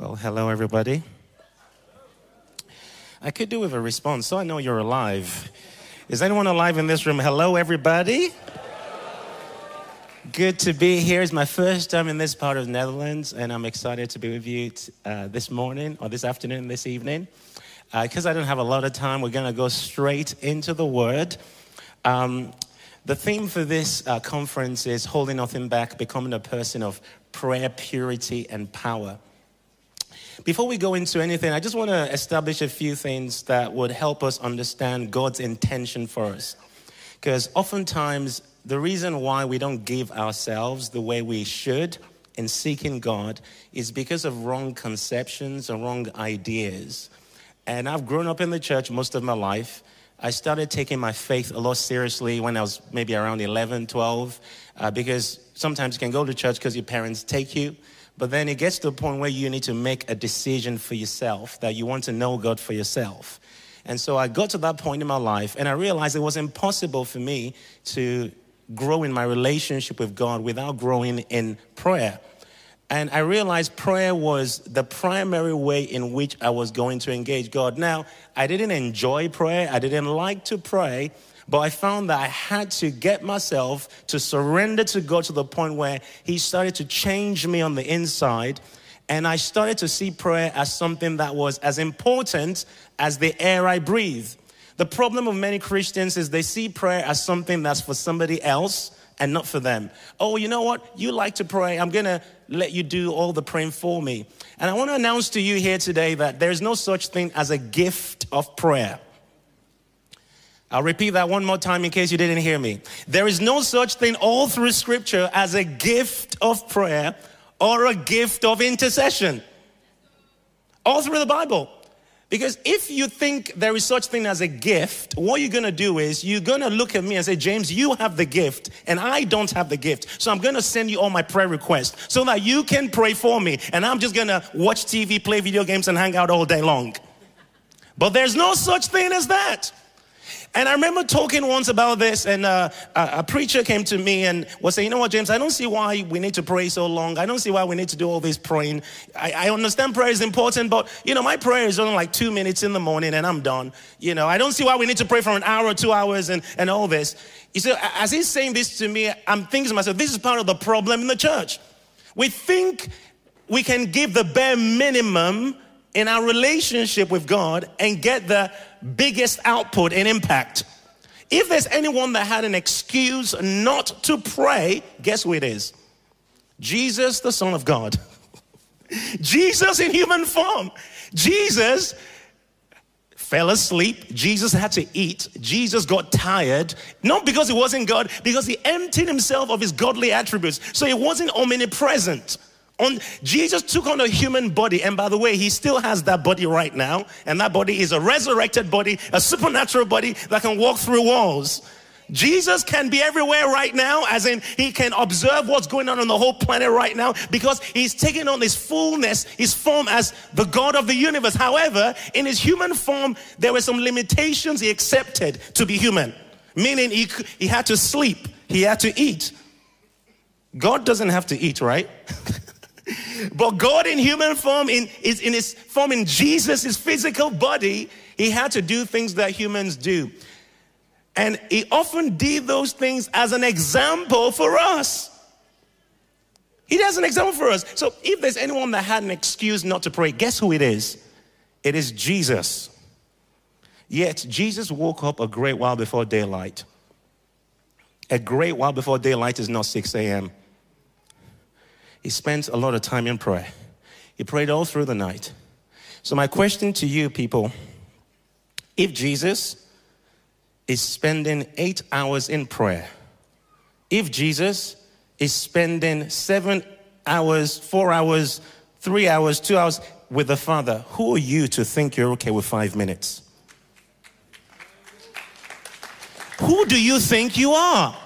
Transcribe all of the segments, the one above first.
Well, hello, everybody. I could do with a response, so I know you're alive. Is anyone alive in this room? Hello, everybody. Good to be here. It's my first time in this part of the Netherlands, and I'm excited to be with you t- uh, this morning, or this afternoon, this evening. Because uh, I don't have a lot of time, we're going to go straight into the Word. Um, the theme for this uh, conference is Holding Nothing Back, Becoming a Person of Prayer, Purity, and Power. Before we go into anything, I just want to establish a few things that would help us understand God's intention for us. Because oftentimes, the reason why we don't give ourselves the way we should in seeking God is because of wrong conceptions and wrong ideas. And I've grown up in the church most of my life. I started taking my faith a lot seriously when I was maybe around 11, 12, uh, because sometimes you can go to church because your parents take you. But then it gets to a point where you need to make a decision for yourself that you want to know God for yourself. And so I got to that point in my life and I realized it was impossible for me to grow in my relationship with God without growing in prayer. And I realized prayer was the primary way in which I was going to engage God. Now, I didn't enjoy prayer, I didn't like to pray, but I found that I had to get myself to surrender to God to the point where He started to change me on the inside. And I started to see prayer as something that was as important as the air I breathe. The problem of many Christians is they see prayer as something that's for somebody else and not for them. Oh, you know what? You like to pray. I'm going to let you do all the praying for me. And I want to announce to you here today that there's no such thing as a gift of prayer. I'll repeat that one more time in case you didn't hear me. There is no such thing all through scripture as a gift of prayer or a gift of intercession. All through the Bible. Because if you think there is such thing as a gift, what you're going to do is you're going to look at me and say, James, you have the gift and I don't have the gift. So I'm going to send you all my prayer requests so that you can pray for me. And I'm just going to watch TV, play video games, and hang out all day long. But there's no such thing as that. And I remember talking once about this, and uh, a, preacher came to me and was saying, You know what, James, I don't see why we need to pray so long. I don't see why we need to do all this praying. I, I understand prayer is important, but, you know, my prayer is only like two minutes in the morning and I'm done. You know, I don't see why we need to pray for an hour or two hours and, and all this. You see, as he's saying this to me, I'm thinking to myself, This is part of the problem in the church. We think we can give the bare minimum in our relationship with God and get the biggest output and impact. If there's anyone that had an excuse not to pray, guess who it is? Jesus, the Son of God. Jesus in human form. Jesus fell asleep. Jesus had to eat. Jesus got tired. Not because he wasn't God, because he emptied himself of his godly attributes. So he wasn't omnipresent. On, Jesus took on a human body, and by the way, he still has that body right now, and that body is a resurrected body, a supernatural body that can walk through walls. Jesus can be everywhere right now, as in he can observe what's going on on the whole planet right now because he's taking on his fullness, his form as the God of the universe. However, in his human form, there were some limitations he accepted to be human, meaning he, he had to sleep, he had to eat. God doesn't have to eat, right? But God in human form, in, is in his form in Jesus, his physical body, he had to do things that humans do. And he often did those things as an example for us. He does an example for us. So if there's anyone that had an excuse not to pray, guess who it is? It is Jesus. Yet Jesus woke up a great while before daylight. A great while before daylight is not 6 a.m. He spent a lot of time in prayer. He prayed all through the night. So, my question to you, people if Jesus is spending eight hours in prayer, if Jesus is spending seven hours, four hours, three hours, two hours with the Father, who are you to think you're okay with five minutes? Who do you think you are?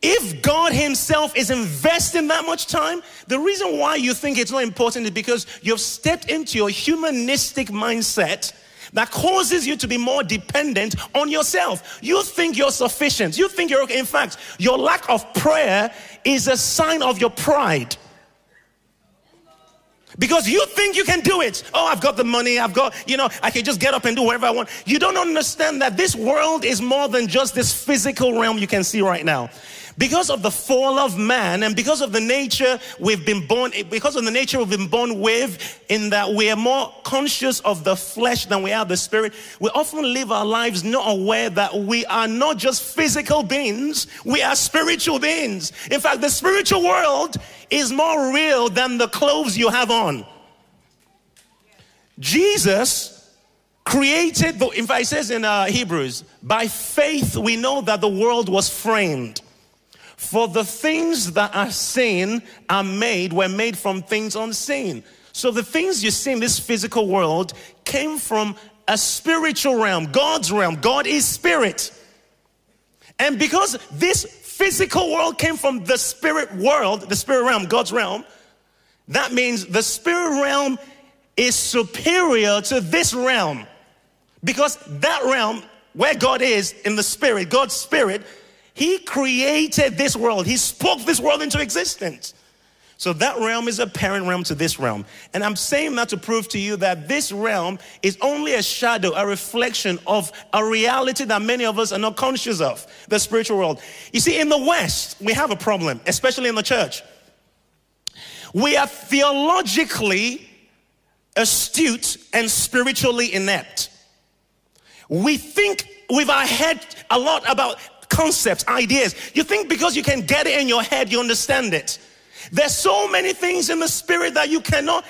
If God Himself is investing that much time, the reason why you think it's not important is because you've stepped into your humanistic mindset that causes you to be more dependent on yourself. You think you're sufficient. You think you're okay. In fact, your lack of prayer is a sign of your pride. Because you think you can do it. Oh, I've got the money. I've got, you know, I can just get up and do whatever I want. You don't understand that this world is more than just this physical realm you can see right now. Because of the fall of man and because of the nature we've been born, because of the nature we've been born with, in that we are more conscious of the flesh than we are the spirit, we often live our lives not aware that we are not just physical beings, we are spiritual beings. In fact, the spiritual world is more real than the clothes you have on. Jesus created, the, in fact, it says in uh, Hebrews, by faith we know that the world was framed for the things that are seen are made, were made from things unseen. So the things you see in this physical world came from a spiritual realm, God's realm. God is spirit. And because this physical world came from the spirit world, the spirit realm, God's realm, that means the spirit realm is superior to this realm. Because that realm, where God is in the spirit, God's spirit, he created this world, He spoke this world into existence. So that realm is a parent realm to this realm. And I'm saying that to prove to you that this realm is only a shadow, a reflection of a reality that many of us are not conscious of the spiritual world. You see, in the West, we have a problem, especially in the church. We are theologically astute and spiritually inept. We think with our head a lot about concepts, ideas. You think because you can get it in your head, you understand it. There's so many things in the spirit that you cannot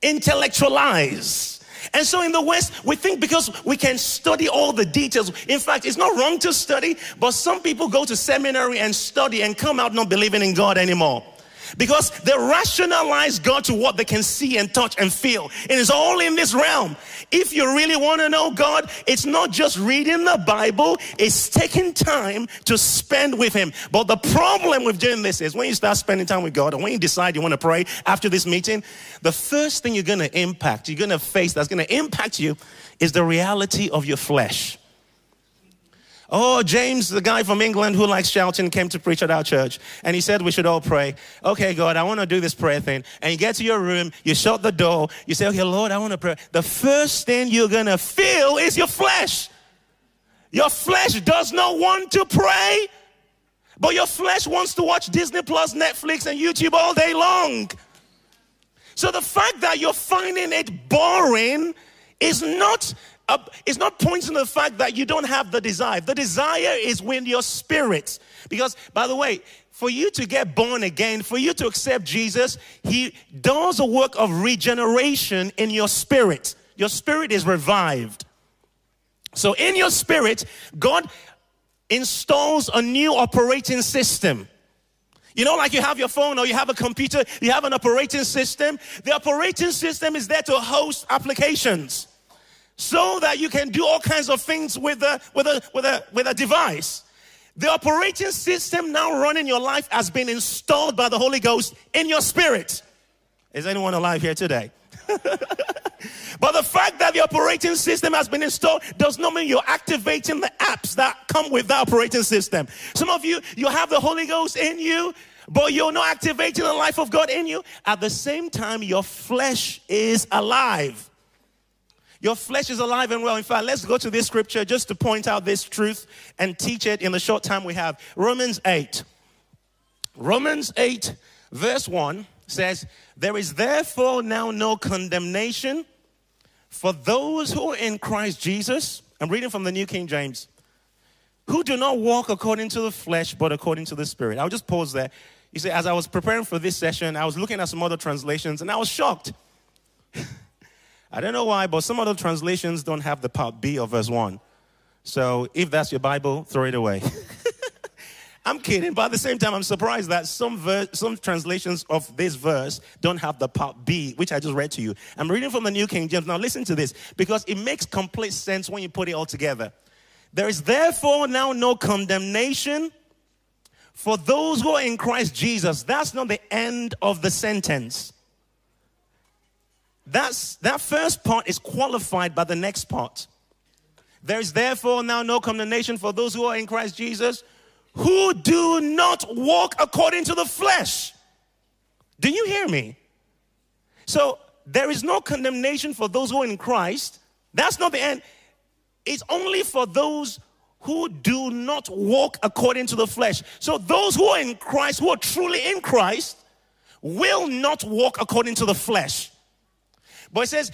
intellectualize. And so in the West, we think because we can study all the details. In fact, it's not wrong to study, but some people go to seminary and study and come out not believing in God anymore. Because they rationalize God to what they can see and touch and feel. It is all in this realm. If you really want to know God, it's not just reading the Bible, it's taking time to spend with Him. But the problem with doing this is when you start spending time with God and when you decide you want to pray after this meeting, the first thing you're going to impact, you're going to face that's going to impact you is the reality of your flesh. Oh, James, the guy from England who likes shouting, came to preach at our church. And he said we should all pray. Okay, God, I want to do this prayer thing. And you get to your room, you shut the door, you say, Okay, Lord, I want to pray. The first thing you're going to feel is your flesh. Your flesh does not want to pray, but your flesh wants to watch Disney Plus, Netflix, and YouTube all day long. So the fact that you're finding it boring is not it's not pointing to the fact that you don't have the desire. The desire is when your spirit. Because, by the way, for you to get born again, for you to accept Jesus, He does a work of regeneration in your spirit. Your spirit is revived. So, in your spirit, God installs a new operating system. You know, like you have your phone or you have a computer, you have an operating system. The operating system is there to host applications so that you can do all kinds of things with a, with a, with a, with a device. The operating system now running your life has been installed by the Holy Ghost in your spirit. Is anyone alive here today? but the fact that the operating system has been installed does not mean you're activating the apps that come with the operating system. Some of you, you have the Holy Ghost in you, but you're not activating the life of God in you. At the same time, your flesh is alive. Your flesh is alive and well. In fact, let's go to this scripture just to point out this truth and teach it in the short time we have. Romans 8. Romans 8, verse 1 says, There is therefore now no condemnation for those who are in Christ Jesus. I'm reading from the New King James. Who do not walk according to the flesh, but according to the Spirit. I'll just pause there. You see, as I was preparing for this session, I was looking at some other translations and I was shocked. I don't know why, but some other translations don't have the part B of verse 1. So if that's your Bible, throw it away. I'm kidding, but at the same time, I'm surprised that some some translations of this verse don't have the part B, which I just read to you. I'm reading from the New King James. Now listen to this, because it makes complete sense when you put it all together. There is therefore now no condemnation for those who are in Christ Jesus. That's not the end of the sentence. That's, that first part is qualified by the next part. There is therefore now no condemnation for those who are in Christ Jesus who do not walk according to the flesh. Do you hear me? So there is no condemnation for those who are in Christ. That's not the end. It's only for those who do not walk according to the flesh. So those who are in Christ, who are truly in Christ, will not walk according to the flesh. But it says,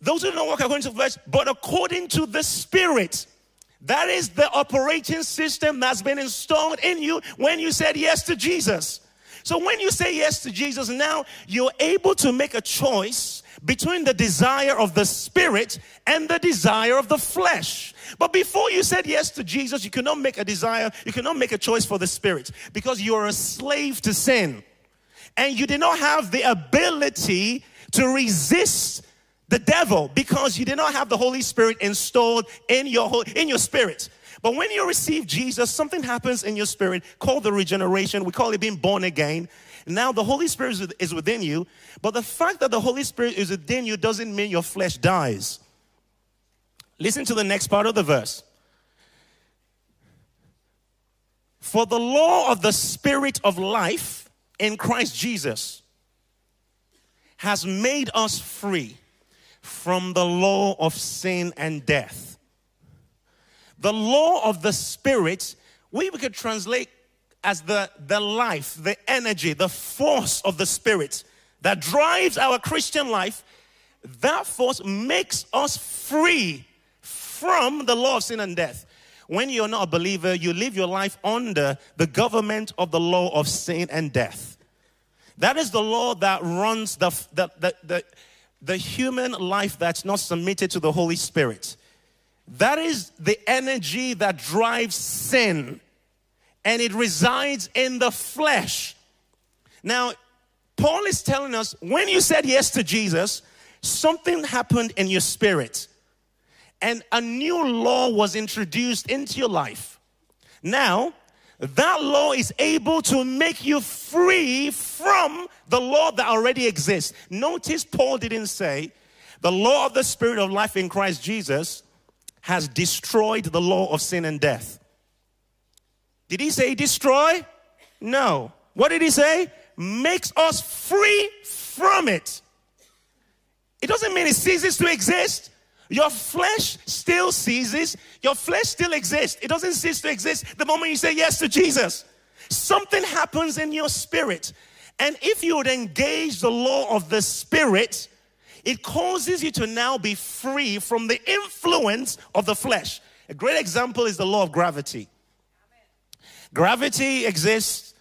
those who don't walk according to the flesh, but according to the Spirit. That is the operating system that's been installed in you when you said yes to Jesus. So when you say yes to Jesus, now you're able to make a choice between the desire of the spirit and the desire of the flesh. But before you said yes to Jesus, you cannot make a desire, you cannot make a choice for the spirit because you are a slave to sin. And you did not have the ability to resist the devil because you did not have the Holy Spirit installed in your, in your spirit. But when you receive Jesus, something happens in your spirit called the regeneration. We call it being born again. Now the Holy Spirit is within you, but the fact that the Holy Spirit is within you doesn't mean your flesh dies. Listen to the next part of the verse. For the law of the Spirit of life in Christ Jesus has made us free from the law of sin and death. The law of the Spirit, we could translate as the, the life, the energy, the force of the Spirit that drives our Christian life, that force makes us free from the law of sin and death. When you're not a believer, you live your life under the government of the law of sin and death. That is the law that runs the, the, the, the, the human life that's not submitted to the Holy Spirit. That is the energy that drives sin and it resides in the flesh. Now, Paul is telling us when you said yes to Jesus, something happened in your spirit, and a new law was introduced into your life. Now, that law is able to make you free from the law that already exists. Notice Paul didn't say the law of the Spirit of life in Christ Jesus has destroyed the law of sin and death. Did he say destroy? No. What did he say? Makes us free from it. It doesn't mean it ceases to exist. Your flesh still ceases. Your flesh still exists. It doesn't cease to exist the moment you say yes to Jesus. Something happens in your spirit. And if you would engage the law of the spirit, it causes you to now be free from the influence of the flesh. A great example is the law of gravity. Gravity exists.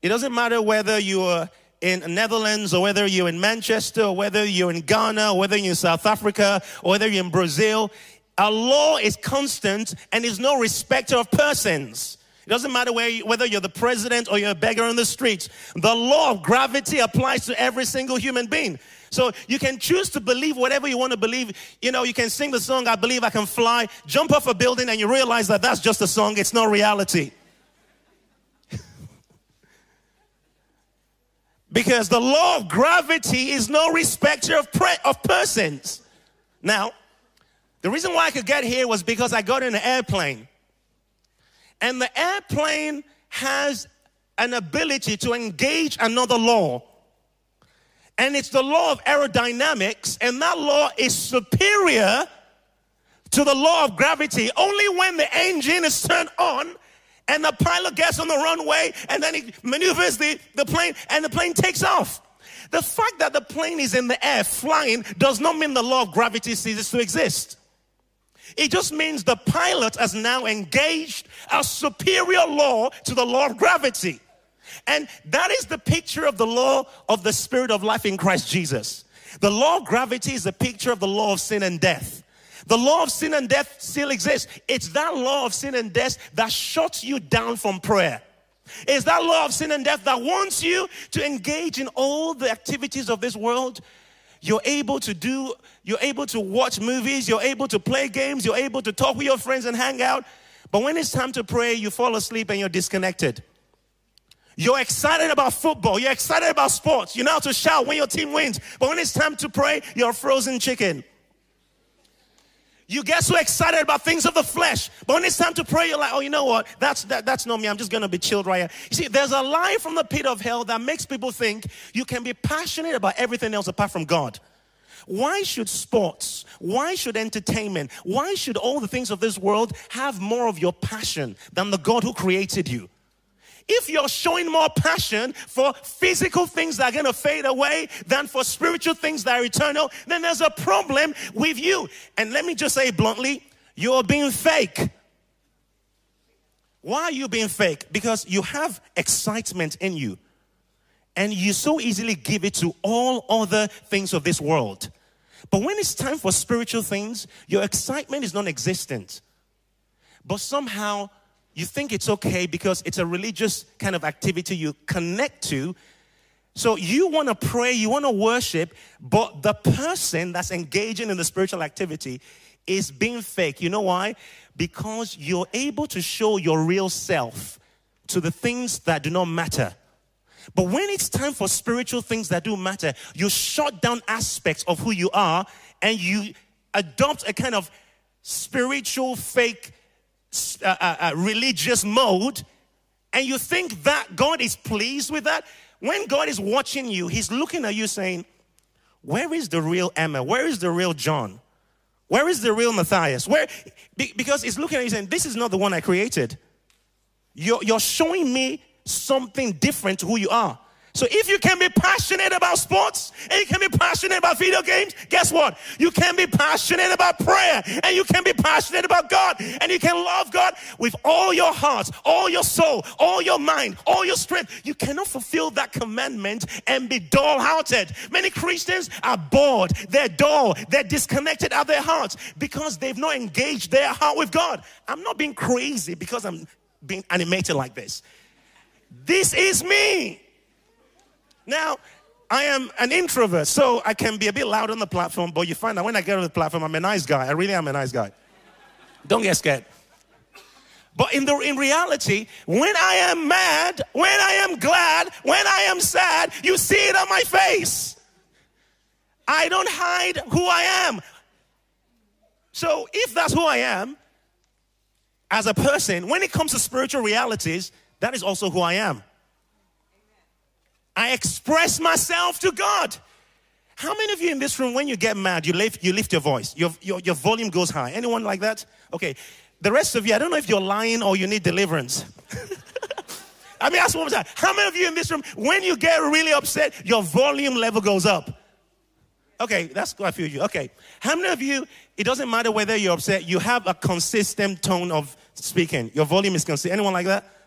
It doesn't matter whether you're in the Netherlands or whether you're in Manchester or whether you're in Ghana or whether you're in South Africa or whether you're in Brazil. Our law is constant and is no respecter of persons. It doesn't matter you, whether you're the president or you're a beggar on the street. The law of gravity applies to every single human being. So you can choose to believe whatever you want to believe. You know, you can sing the song, I believe I can fly, jump off a building, and you realize that that's just a song, it's not reality. Because the law of gravity is no respecter of, pre- of persons. Now, the reason why I could get here was because I got in an airplane. And the airplane has an ability to engage another law. And it's the law of aerodynamics, and that law is superior to the law of gravity. Only when the engine is turned on and the pilot gets on the runway and then he maneuvers the, the plane and the plane takes off. The fact that the plane is in the air flying does not mean the law of gravity ceases to exist. It just means the pilot has now engaged a superior law to the law of gravity. And that is the picture of the law of the spirit of life in Christ Jesus. The law of gravity is a picture of the law of sin and death. The law of sin and death still exists. It's that law of sin and death that shuts you down from prayer. It's that law of sin and death that wants you to engage in all the activities of this world. You're able to do, you're able to watch movies, you're able to play games, you're able to talk with your friends and hang out. But when it's time to pray, you fall asleep and you're disconnected. You're excited about football. You're excited about sports. You know how to shout when your team wins. But when it's time to pray, you're a frozen chicken. You get so excited about things of the flesh, but when it's time to pray, you're like, oh, you know what? That's that, that's not me. I'm just gonna be chilled right here. You see, there's a lie from the pit of hell that makes people think you can be passionate about everything else apart from God. Why should sports, why should entertainment, why should all the things of this world have more of your passion than the God who created you? If you're showing more passion for physical things that are going to fade away than for spiritual things that are eternal, then there's a problem with you. And let me just say bluntly, you're being fake. Why are you being fake? Because you have excitement in you. And you so easily give it to all other things of this world. But when it's time for spiritual things, your excitement is non existent. But somehow you think it's okay because it's a religious kind of activity you connect to. So you want to pray, you want to worship, but the person that's engaging in the spiritual activity is being fake. You know why? Because you're able to show your real self to the things that do not matter. But when it's time for spiritual things that do matter, you shut down aspects of who you are and you adopt a kind of spiritual fake uh, uh, religious mode, and you think that God is pleased with that, when God is watching you, He's looking at you saying, Where is the real Emma? Where is the real John? Where is the real Matthias? Where? Because He's looking at you saying, This is not the one I created. You're, you're showing me something different to who you are. So if you can be passionate about sports and you can be passionate about video games, guess what? You can be passionate about prayer and you can be passionate about God and you can love God with all your heart, all your soul, all your mind, all your strength. You cannot fulfill that commandment and be dull-hearted. Many Christians are bored, they're dull, they're disconnected at their hearts because they've not engaged their heart with God. I'm not being crazy because I'm being animated like this. This is me. Now, I am an introvert, so I can be a bit loud on the platform, but you find that when I get on the platform, I'm a nice guy. I really am a nice guy. Don't get scared. But in the in reality, when I am mad, when I am glad, when I am sad, you see it on my face. I don't hide who I am. So if that's who I am as a person, when it comes to spiritual realities, that is also who I am. I express myself to God. How many of you in this room, when you get mad, you lift, you lift your voice, your, your, your volume goes high? Anyone like that? Okay. The rest of you, I don't know if you're lying or you need deliverance. I mean, ask one more time. How many of you in this room, when you get really upset, your volume level goes up? Okay, that's quite a few of you. Okay. How many of you, it doesn't matter whether you're upset, you have a consistent tone of speaking. Your volume is consistent. Anyone like that?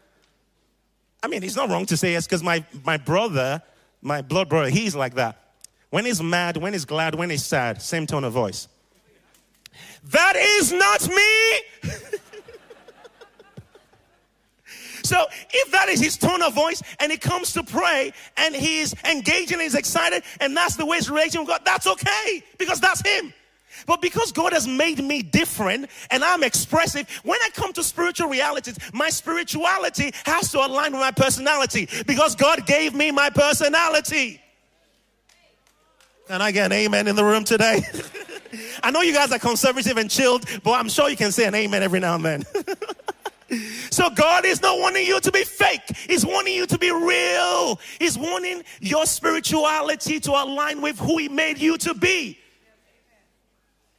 I mean, it's not wrong to say yes because my, my brother, my blood brother, he's like that. When he's mad, when he's glad, when he's sad, same tone of voice. That is not me. so if that is his tone of voice and he comes to pray and he's engaging and he's excited and that's the way he's relating with God, that's okay because that's him. But because God has made me different and I'm expressive, when I come to spiritual realities, my spirituality has to align with my personality because God gave me my personality. Can I get an amen in the room today? I know you guys are conservative and chilled, but I'm sure you can say an amen every now and then. so God is not wanting you to be fake. He's wanting you to be real. He's wanting your spirituality to align with who He made you to be.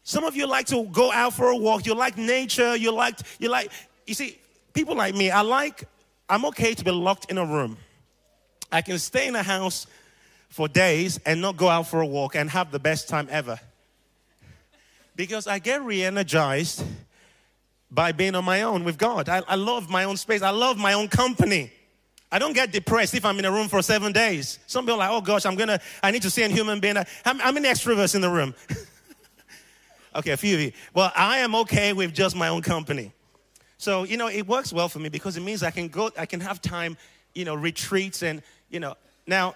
Some of you like to go out for a walk. You like nature. You like, you like, you see, people like me, I like, I'm okay to be locked in a room. I can stay in a house for days and not go out for a walk and have the best time ever. Because I get re energized by being on my own with God. I, I, love my own space, I love my own company. I don't get depressed if I'm in a room for seven days. Some people are like, oh gosh, I'm gonna, I need to see a human being. How many extroverts in the room? Okay, a few of you. Well, I am okay with just my own company. So, you know, it works well for me because it means I can go, I can have time, you know, retreats and, you know. Now,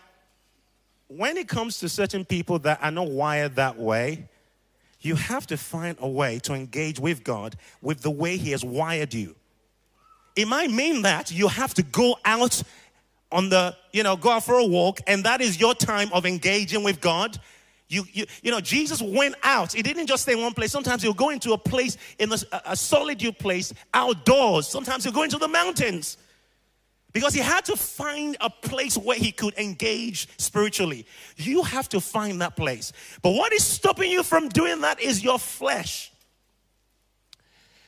when it comes to certain people that are not wired that way, you have to find a way to engage with God with the way He has wired you. It might mean that you have to go out on the, you know, go out for a walk, and that is your time of engaging with God You, you, you know, Jesus went out. He didn't just stay in one place. Sometimes he'll go into a place, in a, a solitude place, outdoors. Sometimes he'll go into the mountains. Because he had to find a place where he could engage spiritually. You have to find that place. But what is stopping you from doing that is your flesh.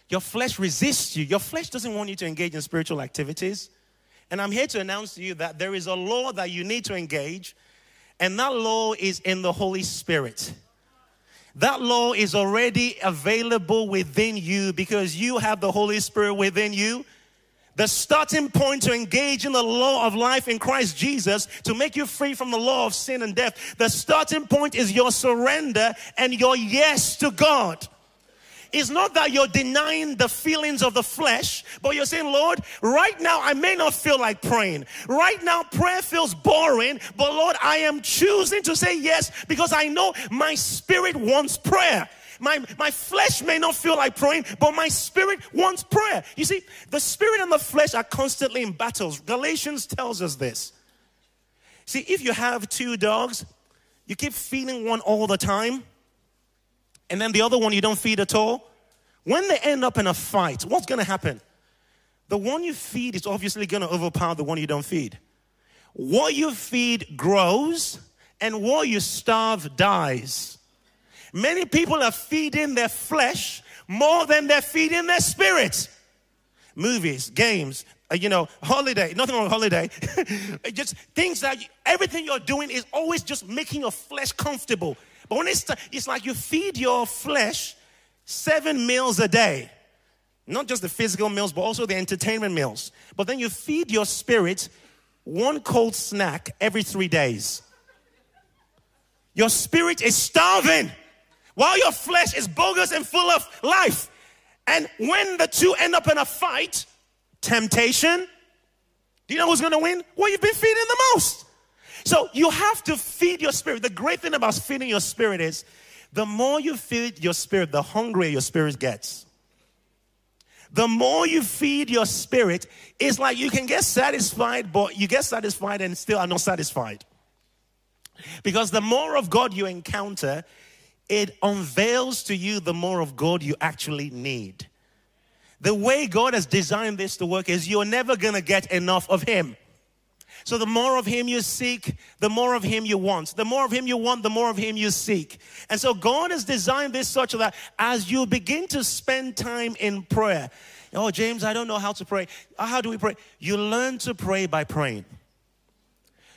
Your flesh resists you. Your flesh doesn't want you to engage in spiritual activities. And I'm here to announce to you that there is a law that you need to engage, and that law is in the Holy Spirit. That law is already available within you because you have the Holy Spirit within you. The starting point to engage in the law of life in Christ Jesus to make you free from the law of sin and death. The starting point is your surrender and your yes to God. It's not that you're denying the feelings of the flesh, but you're saying, Lord, right now I may not feel like praying. Right now prayer feels boring, but Lord, I am choosing to say yes because I know my spirit wants prayer. My, my flesh may not feel like praying, but my spirit wants prayer. You see, the spirit and the flesh are constantly in battles. Galatians tells us this. See, if you have two dogs, you keep feeding one all the time, and then the other one you don't feed at all. When they end up in a fight, what's going to happen? The one you feed is obviously going to overpower the one you don't feed. What you feed grows, and what you starve dies. Many people are feeding their flesh more than they're feeding their spirit. Movies, games, uh, you know, holiday, nothing wrong with holiday. just things that you, everything you're doing is always just making your flesh comfortable. It's, it's like you feed your flesh seven meals a day. Not just the physical meals, but also the entertainment meals. But then you feed your spirit one cold snack every three days. Your spirit is starving while your flesh is bogus and full of life. And when the two end up in a fight, temptation, do you know who's going to win? Well, you've been feeding the most. So you have to feed your spirit. The great thing about feeding your spirit is the more you feed your spirit, the hungrier your spirit gets. The more you feed your spirit, it's like you can get satisfied, but you get satisfied and still are not satisfied. Because the more of God you encounter, it unveils to you the more of God you actually need. The way God has designed this to work is you're never going to get enough of Him. So the more of Him you seek, the more of Him you want. The more of Him you want, the more of Him you seek. And so God has designed this such that as you begin to spend time in prayer, oh, James, I don't know how to pray. Uh, how do we pray? You learn to pray by praying.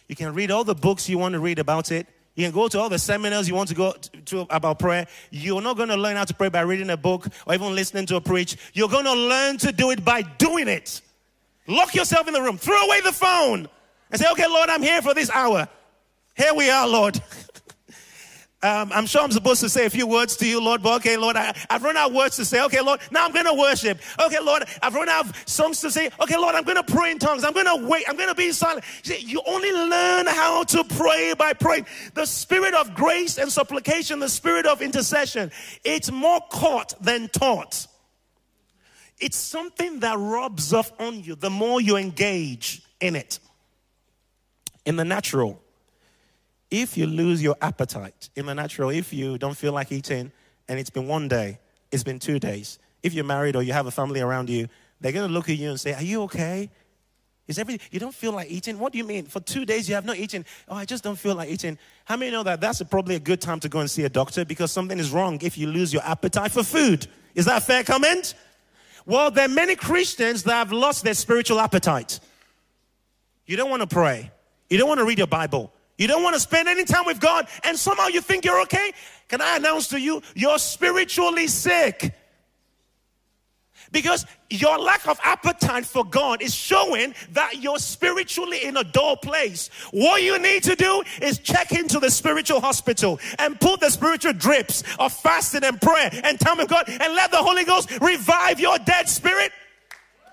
You can read all the books you want to read about it. You can go to all the seminars you want to go to, about prayer. You're not going to learn how to pray by reading a book or even listening to a preach. You're going to learn to do it by doing it. Lock yourself in the room. Throw away the phone and say, okay, Lord, I'm here for this hour. Here we are, Lord. Um, I'm sure I'm supposed to say a few words to you, Lord, but okay, Lord, I, have run out of words to say. Okay, Lord, now I'm going to worship. Okay, Lord, I've run out of songs to say. Okay, Lord, I'm going to pray in tongues. I'm going to wait. I'm going to be silent. You only learn how to pray by praying. The spirit of grace and supplication, the spirit of intercession, it's more caught than taught. It's something that rubs off on you the more you engage in it. In the natural, if you lose your appetite in the natural, if you don't feel like eating and it's been one day, it's been two days, if you're married or you have a family around you, they're going to look at you and say, Are you okay? Is everything, you don't feel like eating? What do you mean? For two days you have not eaten. Oh, I just don't feel like eating. How many know that that's probably a good time to go and see a doctor because something is wrong if you lose your appetite for food? Is that a fair comment? Well, there are many Christians that have lost their spiritual appetite. You don't want to pray. You don't want to read your Bible. You don't want to spend any time with God and somehow you think you're okay? Can I announce to you, you're spiritually sick. Because your lack of appetite for God is showing that you're spiritually in a dull place. What you need to do is check into the spiritual hospital and put the spiritual drips of fasting and prayer and time with God and let the Holy Ghost revive your dead spirit.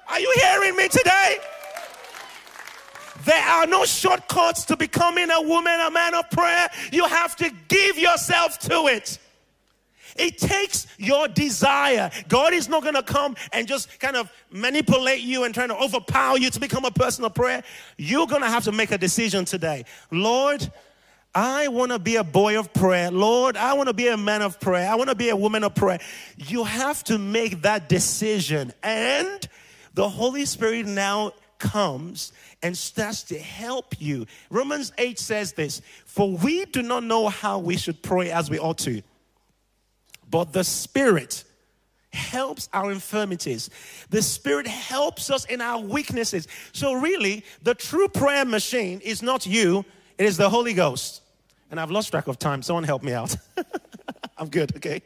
Are you hearing me today? There are no shortcuts to becoming a woman, a man of prayer. You have to give yourself to it. It takes your desire. God is not going to come and just kind of manipulate you and trying to overpower you to become a person of prayer. You're going to have to make a decision today. Lord, I want to be a boy of prayer. Lord, I want to be a man of prayer. I want to be a woman of prayer. You have to make that decision. And the Holy Spirit now comes and starts to help you. Romans 8 says this For we do not know how we should pray as we ought to, but the Spirit helps our infirmities. The Spirit helps us in our weaknesses. So, really, the true prayer machine is not you, it is the Holy Ghost. And I've lost track of time. Someone help me out. I'm good, okay?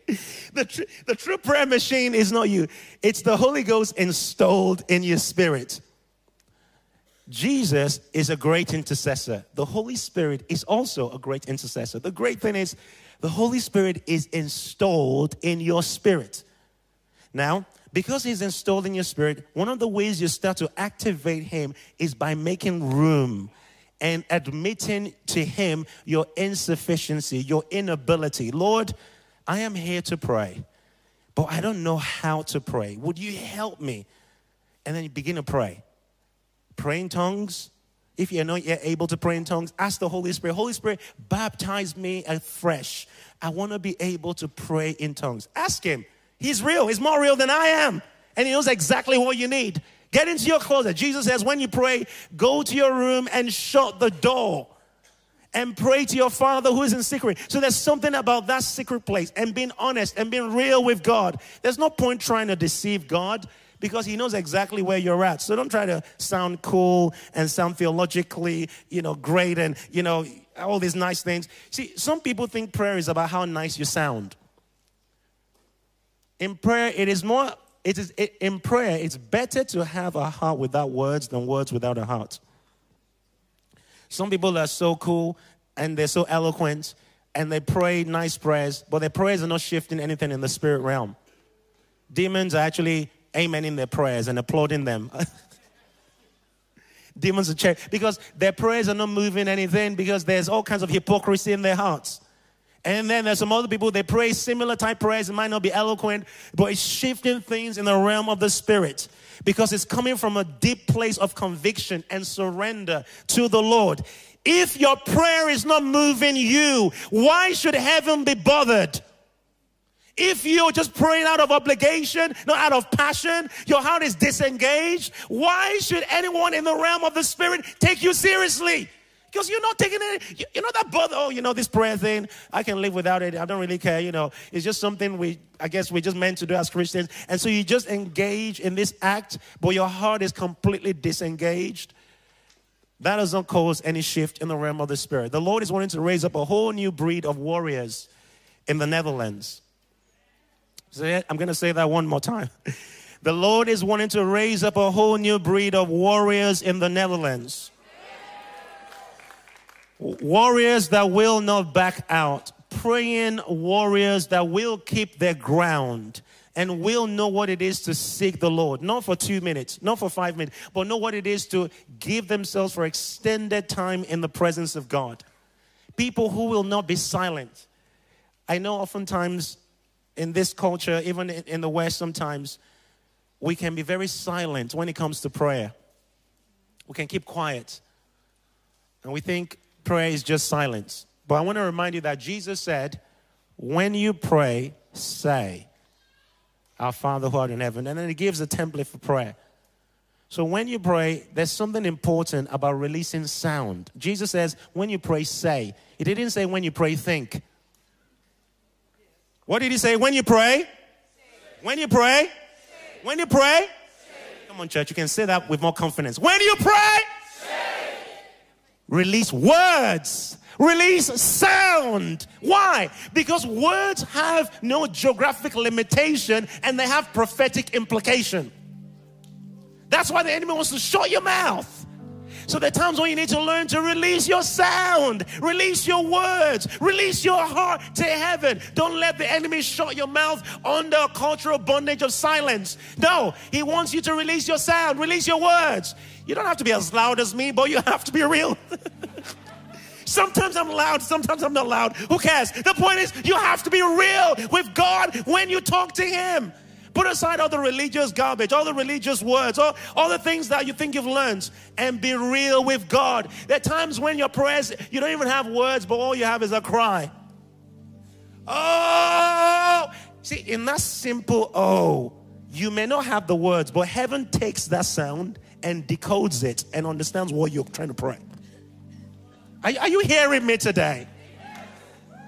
The, tr- the true prayer machine is not you, it's the Holy Ghost installed in your spirit. Jesus is a great intercessor. The Holy Spirit is also a great intercessor. The great thing is, the Holy Spirit is installed in your spirit. Now, because He's installed in your spirit, one of the ways you start to activate Him is by making room and admitting to Him your insufficiency, your inability. Lord, I am here to pray, but I don't know how to pray. Would you help me? And then you begin to pray. Pray in tongues. If you're not yet able to pray in tongues, ask the Holy Spirit, Holy Spirit, baptize me afresh. I want to be able to pray in tongues. Ask Him. He's real, He's more real than I am. And He knows exactly what you need. Get into your closet. Jesus says, when you pray, go to your room and shut the door and pray to your Father who is in secret. So there's something about that secret place and being honest and being real with God. There's no point trying to deceive God because he knows exactly where you're at. So don't try to sound cool and sound theologically, you know, great and, you know, all these nice things. See, some people think prayer is about how nice you sound. In prayer, it is more it is it, in prayer, it's better to have a heart without words than words without a heart. Some people are so cool and they're so eloquent and they pray nice prayers, but their prayers are not shifting anything in the spirit realm. Demons are actually amening their prayers and applauding them. Demons are check because their prayers are not moving anything because there's all kinds of hypocrisy in their hearts. And then there's some other people, they pray similar type prayers. It might not be eloquent, but it's shifting things in the realm of the spirit because it's coming from a deep place of conviction and surrender to the Lord. If your prayer is not moving you, why should heaven be bothered? If you're just praying out of obligation, not out of passion, your heart is disengaged, why should anyone in the realm of the spirit take you seriously? Because you're not taking it, you're not that bothered. Oh, you know, this prayer thing, I can live without it. I don't really care. You know, it's just something we, I guess, we're just meant to do as Christians. And so you just engage in this act, but your heart is completely disengaged. That doesn't cause any shift in the realm of the spirit. The Lord is wanting to raise up a whole new breed of warriors in the Netherlands. So I'm going to say that one more time. The Lord is wanting to raise up a whole new breed of warriors in the Netherlands. Warriors that will not back out. Praying warriors that will keep their ground and will know what it is to seek the Lord. Not for two minutes, not for five minutes, but know what it is to give themselves for extended time in the presence of God. People who will not be silent. I know oftentimes in this culture, even in the West, sometimes we can be very silent when it comes to prayer. We can keep quiet. And we think prayer is just silence. But I want to remind you that Jesus said, when you pray, say, Our Father who art in heaven. And then he gives a template for prayer. So when you pray, there's something important about releasing sound. Jesus says, when you pray, say. He didn't say when you pray, think. What did he say? When you pray? When you pray? When you pray? Come on, church, you can say that with more confidence. When you pray? Release words. Release sound. Why? Because words have no geographic limitation and they have prophetic implication. That's why the enemy wants to shut your mouth. So there are times when you need to learn to release your sound, release your words, release your heart to heaven. Don't let the enemy shut your mouth under a cultural bondage of silence. No, he wants you to release your sound, release your words. You don't have to be as loud as me, but you have to be real. Sometimes I'm loud, sometimes I'm not loud. Who cares? The point is, you have to be real with God when you talk to Him. Put aside all the religious garbage, all the religious words, all, all the things that you think you've learned, and be real with God. There are times when your prayers, you don't even have words, but all you have is a cry. Oh! See, in that simple oh, you may not have the words, but heaven takes that sound and decodes it and understands what you're trying to pray. Are, are you hearing me today?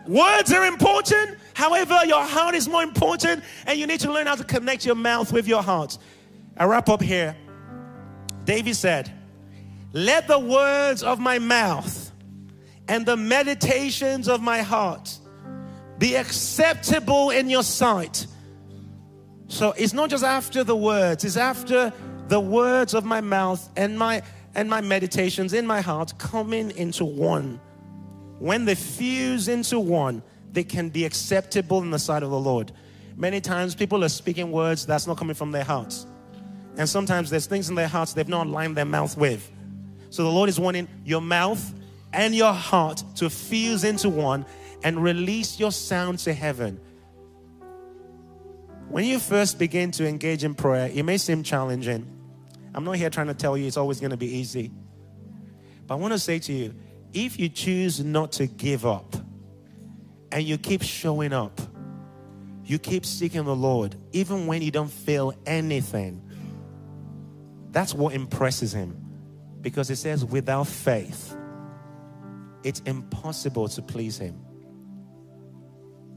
Words are important. However, your heart is more important, and you need to learn how to connect your mouth with your heart. I wrap up here. David said, Let the words of my mouth and the meditations of my heart be acceptable in your sight. So it's not just after the words, it's after the words of my mouth and my and my meditations in my heart coming into one. When they fuse into one, they can be acceptable in the sight of the Lord. Many times people are speaking words that's not coming from their hearts. And sometimes there's things in their hearts they've not lined their mouth with. So the Lord is wanting your mouth and your heart to fuse into one and release your sound to heaven. When you first begin to engage in prayer, it may seem challenging. I'm not here trying to tell you it's always going to be easy. But I want to say to you if you choose not to give up and you keep showing up, you keep seeking the Lord, even when you don't feel anything, that's what impresses Him. Because it says, without faith, it's impossible to please Him.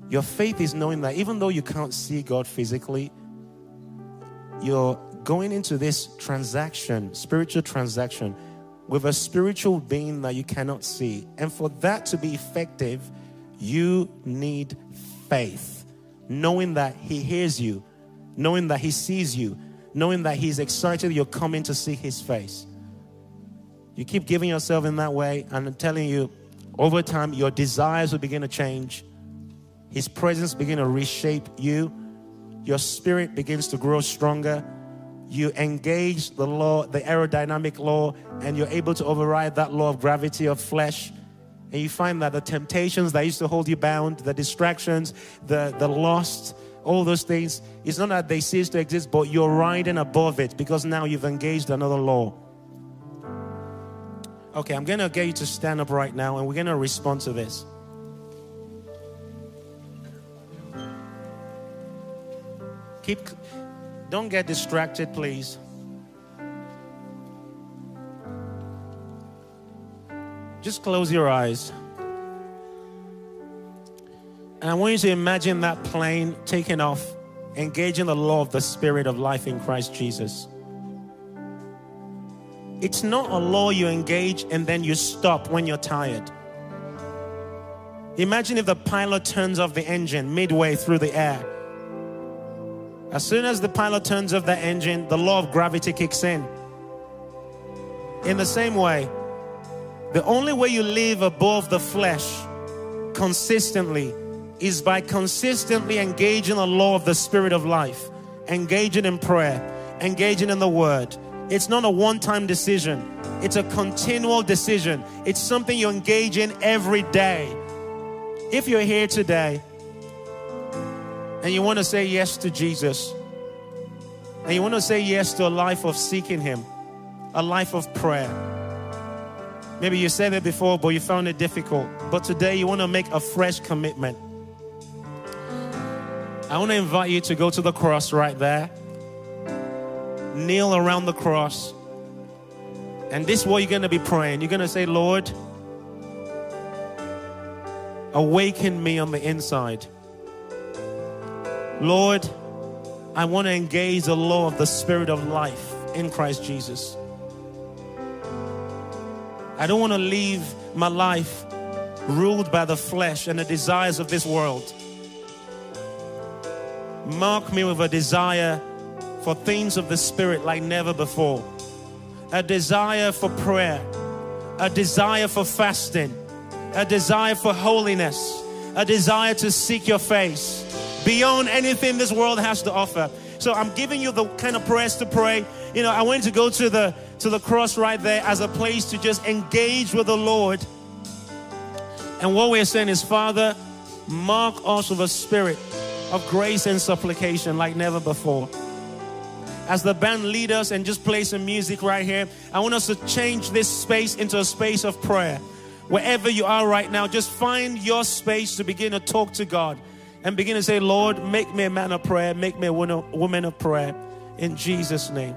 Your faith is knowing that even though you can't see God physically, you're going into this transaction, spiritual transaction, with a spiritual being that you cannot see. And for that to be effective, you need faith. Knowing that He hears you, knowing that He sees you, knowing that He's excited you're coming to see His face. You keep giving yourself in that way, and I'm telling you, over time, your desires will begin to change his presence begin to reshape you. Your spirit begins to grow stronger. You engage the law, the aerodynamic law, and you're able to override that law of gravity of flesh. And you find that the temptations that used to hold you bound, the distractions, the, the lost, all those things, it's not that they cease to exist, but you're riding above it because now you've engaged another law. Okay, I'm going to get you to stand up right now and we're going to respond to this. Keep, don't get distracted, please. Just close your eyes. And I want you to imagine that plane taking off, engaging the law of the Spirit of life in Christ Jesus. It's not a law you engage and then you stop when you're tired. Imagine if the pilot turns off the engine midway through the air as soon as the pilot turns off the engine, the law of gravity kicks in. In the same way, the only way you live above the flesh consistently is by consistently engaging the law of the spirit of life, engaging in prayer, engaging in the word. It's not a one time decision, it's a continual decision. It's something you engage in every day. If you're here today and you want to say yes to Jesus, and you want to say yes to a life of seeking Him, a life of prayer. Maybe you said it before, but you found it difficult. But today you want to make a fresh commitment. I want to invite you to go to the cross right there, kneel around the cross, and this is what you're going to be praying. You're going to say, Lord, awaken me on the inside. Lord, I want to engage the law of the Spirit of life in Christ Jesus. I don't want to leave my life ruled by the flesh and the desires of this world. Mark me with a desire for things of the Spirit like never before, a desire for prayer, a desire for fasting, a desire for holiness, a desire to seek your face beyond anything this world has to offer. So I'm giving you the kind of prayers to pray. You know, I want to go to the to the cross right there as a place to just engage with the Lord. And what we're saying is, Father, mark us with a spirit of grace and supplication like never before. As the band lead us and just play some music right here, I want us to change this space into a space of prayer. Wherever you are right now, just find your space to begin to talk to God and begin to say, Lord, make me a man of prayer, make me a woman of prayer in Jesus' name.